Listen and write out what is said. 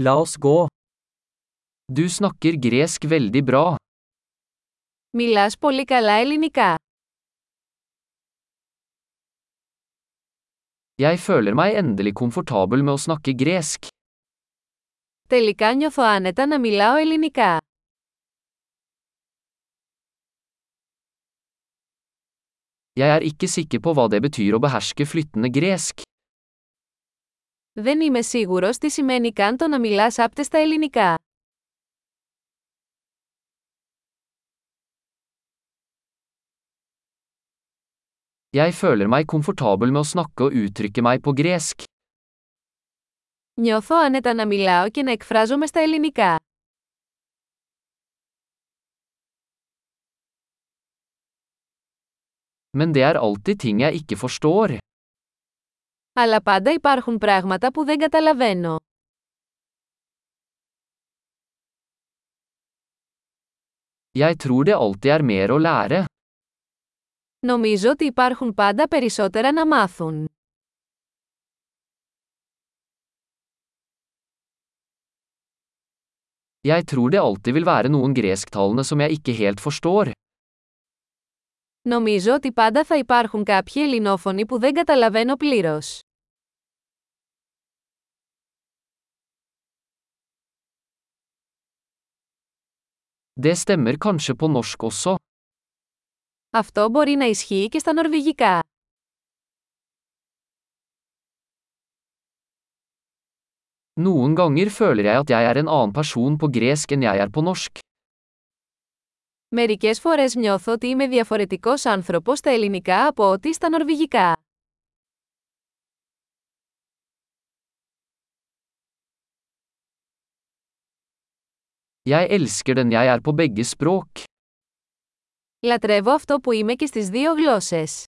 La oss gå. Du snakker gresk veldig bra. Μιλάς πολύ καλά ελληνικά. Jeg føler meg endelig komfortabel med å snakke gresk. Τελικά νιώθω άνετα να μιλάω ελληνικά. Jeg er ikke sikker på hva det betyr å beherske flyttende gresk. Δεν είμαι σίγουρος τι σημαίνει καν το να μιλάς άπτεστα ελληνικά. Jeg føler meg komfortabel med å snakke og uttrykke meg på gresk. Νιώθω άνετα να μιλάω και να εκφράζομαι στα ελληνικά. Men det er alltid ting jeg ikke forstår. Αλλά πάντα υπάρχουν πράγματα που δεν καταλαβαίνω. Jeg tror det alltid er mer å lære. Νομίζω ότι υπάρχουν πάντα περισσότερα να μάθουν. Jeg tror det alltid vil være noen gresktalende som jeg ikke helt forstår. Νομίζω ότι πάντα θα υπάρχουν κάποιοι ελληνόφωνοι που δεν καταλαβαίνω πλήρως. Det stemmer kanskje på norsk også. Αυτό μπορεί να ισχύει και στα νορβηγικά. Noen ganger føler jeg at jeg er en annen person på gresk enn jeg er på norsk. Μερικές φορές νιώθω ότι είμαι διαφορετικός άνθρωπος στα ελληνικά από ό,τι στα νορβηγικά. Jeg elsker den jeg er på begge språk. Λατρεύω αυτό που είμαι και στις δύο γλώσσες.